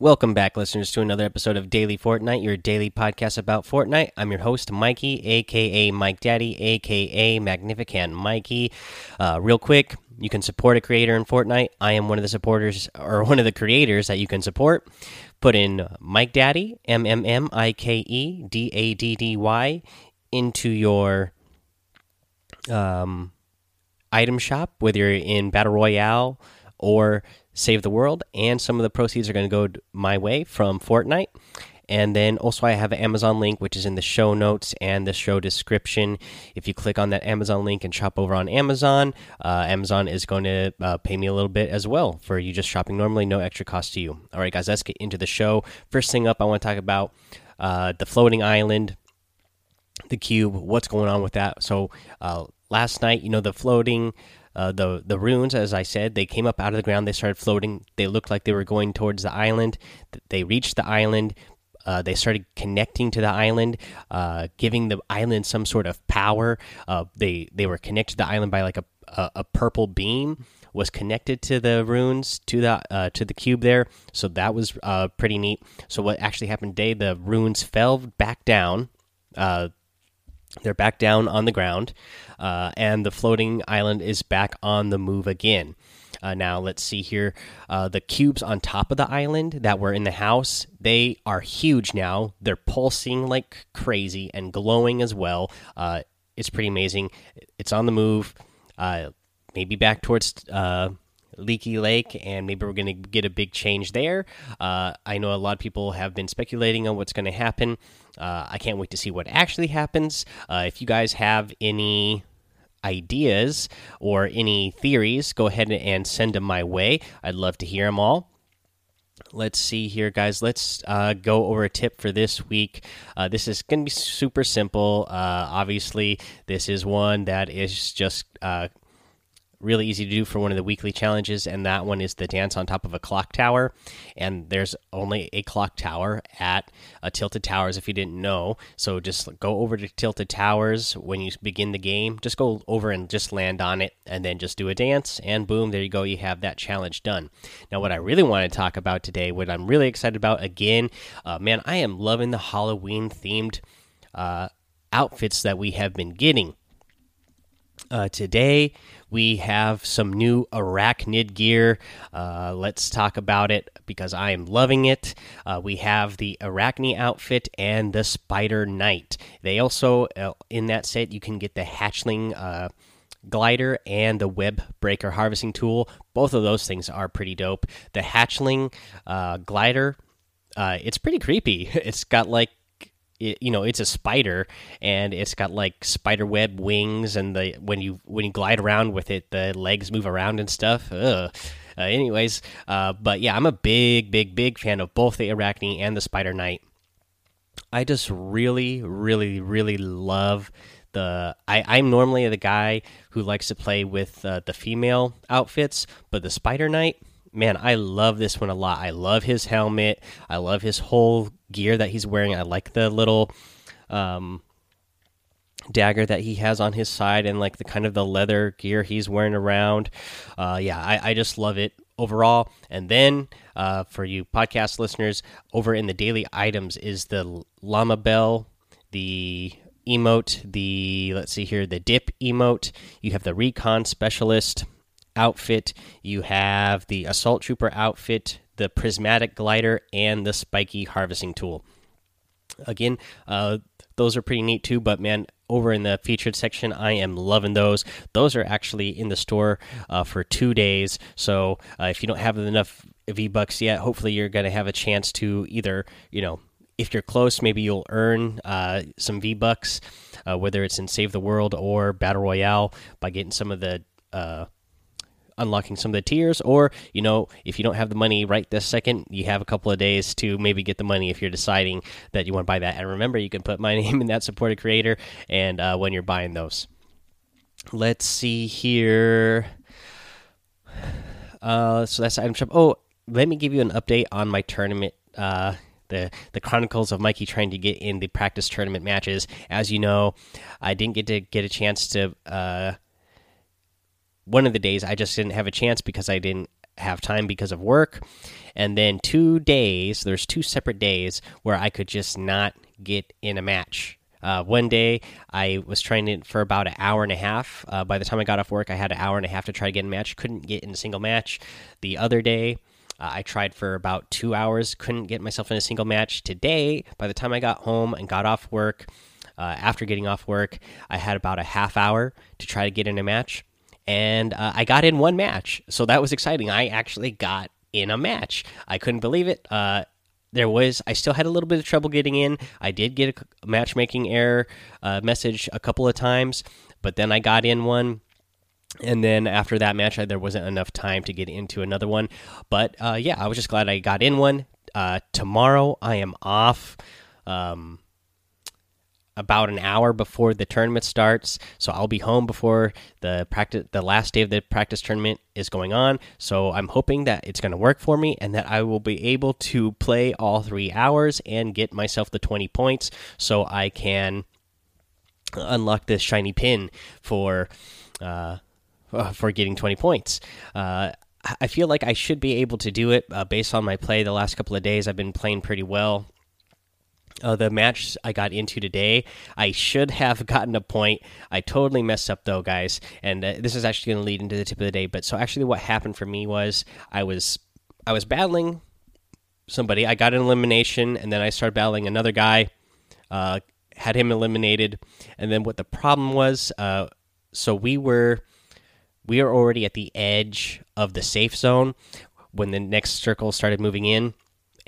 Welcome back, listeners, to another episode of Daily Fortnite, your daily podcast about Fortnite. I'm your host, Mikey, aka Mike Daddy, aka Magnificent Mikey. Uh, real quick, you can support a creator in Fortnite. I am one of the supporters, or one of the creators that you can support. Put in Mike Daddy, M M M I K E D A D D Y, into your um, item shop, whether you're in Battle Royale or Save the World, and some of the proceeds are going to go my way from Fortnite. And then also, I have an Amazon link, which is in the show notes and the show description. If you click on that Amazon link and shop over on Amazon, uh, Amazon is going to uh, pay me a little bit as well for you just shopping normally, no extra cost to you. All right, guys, let's get into the show. First thing up, I want to talk about uh, the floating island, the cube, what's going on with that. So, uh, last night, you know, the floating uh, the the runes, as I said, they came up out of the ground. They started floating. They looked like they were going towards the island. They reached the island. Uh, they started connecting to the island, uh, giving the island some sort of power. Uh, they they were connected to the island by like a a, a purple beam was connected to the runes to the uh, to the cube there. So that was uh, pretty neat. So what actually happened today? The runes fell back down. They're back down on the ground uh, and the floating island is back on the move again. Uh, now let's see here. Uh, the cubes on top of the island that were in the house, they are huge now. They're pulsing like crazy and glowing as well. Uh, it's pretty amazing. It's on the move. Uh, maybe back towards uh, Leaky Lake, and maybe we're going to get a big change there. Uh, I know a lot of people have been speculating on what's going to happen. Uh, I can't wait to see what actually happens. Uh, if you guys have any ideas or any theories, go ahead and send them my way. I'd love to hear them all. Let's see here, guys. Let's uh, go over a tip for this week. Uh, this is going to be super simple. Uh, obviously, this is one that is just uh, really easy to do for one of the weekly challenges, and that one is the dance on top of a clock tower. And there's only a clock tower at a Tilted Towers if you didn't know. So just go over to Tilted Towers when you begin the game. Just go over and just land on it, and then just do a dance, and boom, there you go. You have that challenge done. Now, what I really want to talk about today, what I'm really excited about again, uh, man, I am loving the Halloween themed uh, outfits that we have been getting. Uh, today we have some new arachnid gear. Uh, let's talk about it because I am loving it. Uh, we have the arachne outfit and the spider knight. They also uh, in that set you can get the hatchling uh, glider and the web breaker harvesting tool. Both of those things are pretty dope. The hatchling uh, glider. it's pretty creepy. It's got like it, you know it's a spider and it's got like spider web wings and the when you when you glide around with it the legs move around and stuff. Uh, anyways uh, but yeah i'm a big big big fan of both the arachne and the spider knight i just really really really love the I, i'm normally the guy who likes to play with uh, the female outfits but the spider knight man, I love this one a lot. I love his helmet. I love his whole gear that he's wearing. I like the little um, dagger that he has on his side and like the kind of the leather gear he's wearing around. Uh, yeah, I, I just love it overall. And then uh, for you podcast listeners, over in the daily items is the llama bell, the emote, the let's see here, the dip emote. You have the recon specialist outfit. You have the assault trooper outfit, the prismatic glider, and the spiky harvesting tool. Again, uh, those are pretty neat too. But man, over in the featured section, I am loving those. Those are actually in the store uh, for two days. So uh, if you don't have enough V bucks yet, hopefully you're going to have a chance to either you know if you're close, maybe you'll earn uh, some V bucks, uh, whether it's in Save the World or Battle Royale by getting some of the uh, unlocking some of the tiers, or you know, if you don't have the money right this second, you have a couple of days to maybe get the money if you're deciding that you want to buy that. And remember, you can put my name in that supported creator, and uh, when you're buying those, let's see here. Uh, so that's item shop. Oh, let me give you an update on my tournament. Uh, the the chronicles of Mikey trying to get in the practice tournament matches. As you know, I didn't get to get a chance to uh, one of the days I just didn't have a chance because I didn't have time because of work. And then two days, there's two separate days where I could just not get in a match. Uh, one day I was trying for about an hour and a half. Uh, by the time I got off work, I had an hour and a half to try to get in a match. Couldn't get in a single match. The other day, uh, I tried for about two hours. Couldn't get myself in a single match. Today, by the time I got home and got off work, uh, after getting off work, I had about a half hour to try to get in a match. And uh, I got in one match. So that was exciting. I actually got in a match. I couldn't believe it. Uh, there was I still had a little bit of trouble getting in. I did get a matchmaking error uh, message a couple of times, but then I got in one. And then after that match, I, there wasn't enough time to get into another one. But uh, yeah, I was just glad I got in one. Uh, tomorrow I am off. Um, about an hour before the tournament starts. So I'll be home before the practice the last day of the practice tournament is going on. So I'm hoping that it's going to work for me and that I will be able to play all 3 hours and get myself the 20 points so I can unlock this shiny pin for uh, for getting 20 points. Uh, I feel like I should be able to do it uh, based on my play the last couple of days. I've been playing pretty well uh, the match I got into today, I should have gotten a point. I totally messed up though, guys. And uh, this is actually going to lead into the tip of the day. But so actually, what happened for me was I was I was battling somebody. I got an elimination, and then I started battling another guy. Uh, had him eliminated, and then what the problem was? Uh, so we were we are already at the edge of the safe zone when the next circle started moving in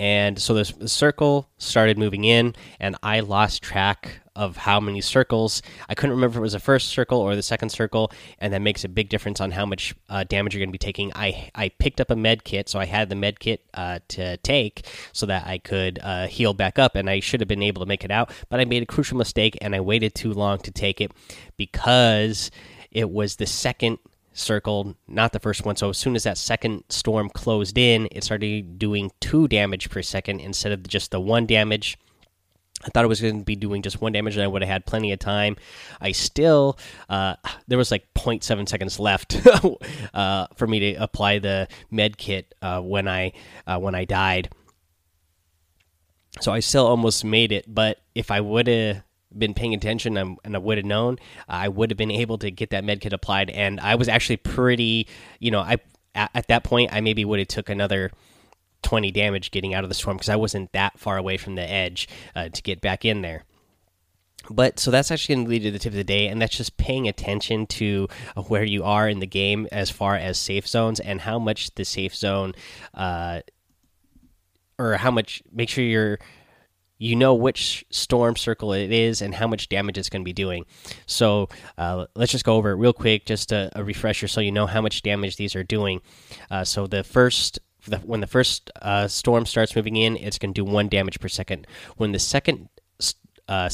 and so this the circle started moving in and i lost track of how many circles. I couldn't remember if it was the first circle or the second circle and that makes a big difference on how much uh, damage you're going to be taking. I i picked up a med kit so i had the med kit uh, to take so that i could uh, heal back up and i should have been able to make it out. But i made a crucial mistake and i waited too long to take it because it was the second circle, not the first one. So as soon as that second storm closed in, it started doing two damage per second instead of just the one damage. I thought it was going to be doing just one damage, and I would have had plenty of time. I still, uh, there was like 0.7 seconds left uh, for me to apply the med kit uh, when I uh, when I died. So I still almost made it, but if I would have been paying attention and I would have known, I would have been able to get that med kit applied. And I was actually pretty, you know, I at, that point I maybe would have took another. 20 damage getting out of the storm because I wasn't that far away from the edge uh, to get back in there. But so that's actually going to lead to the tip of the day, and that's just paying attention to uh, where you are in the game as far as safe zones and how much the safe zone, uh, or how much. Make sure you're you know which storm circle it is and how much damage it's going to be doing. So uh, let's just go over it real quick, just a, a, refresher, so you know how much damage these are doing. Uh, so the first. The, when the first uh, storm starts moving in, it's going to do one damage per second. When the second uh,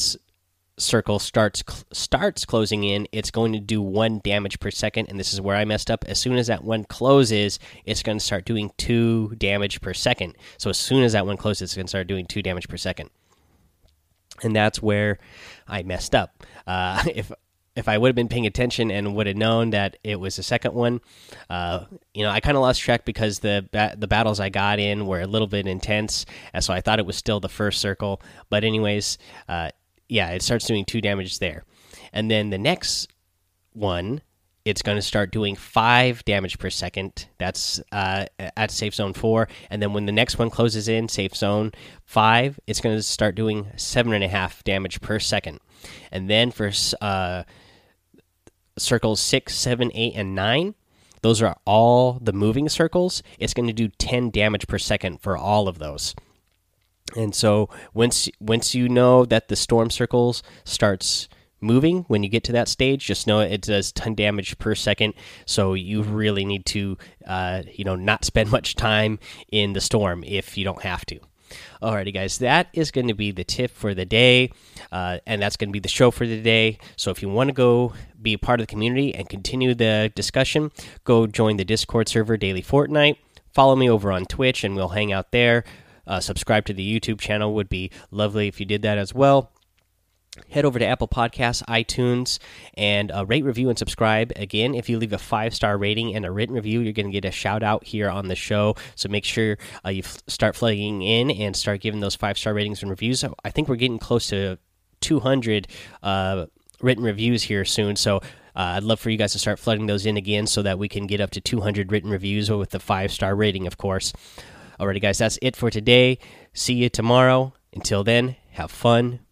circle starts cl starts closing in, it's going to do one damage per second, and this is where I messed up. As soon as that one closes, it's going to start doing two damage per second. So as soon as that one closes, it's going to start doing two damage per second and that's where I messed up. Uh, if if I would have been paying attention and would have known that it was the second one, uh, you know, I kind of lost track because the ba the battles I got in were a little bit intense, and so I thought it was still the first circle. But anyways, uh, yeah, it starts doing two damage there, and then the next one it's going to start doing five damage per second. That's uh, at safe zone four, and then when the next one closes in safe zone five, it's going to start doing seven and a half damage per second. And then for uh, circles six, seven, eight, and nine, those are all the moving circles. It's going to do ten damage per second for all of those. And so once once you know that the storm circles starts moving when you get to that stage just know it does 10 damage per second so you really need to uh, you know not spend much time in the storm if you don't have to Alrighty, guys, that is going to be the tip for the day, uh, and that's going to be the show for the day. So, if you want to go be a part of the community and continue the discussion, go join the Discord server Daily Fortnite. Follow me over on Twitch, and we'll hang out there. Uh, subscribe to the YouTube channel would be lovely if you did that as well head over to Apple Podcasts, iTunes, and uh, rate, review, and subscribe. Again, if you leave a five star rating and a written review, you're going to get a shout out here on the show. So make sure uh, you start flooding in and start giving those five star ratings and reviews. I think we're getting close to 200 uh, written reviews here soon. So uh, I'd love for you guys to start flooding those in again so that we can get up to 200 written reviews with the five star rating, of course. Alrighty, guys, that's it for today. See you tomorrow. Until then, have fun,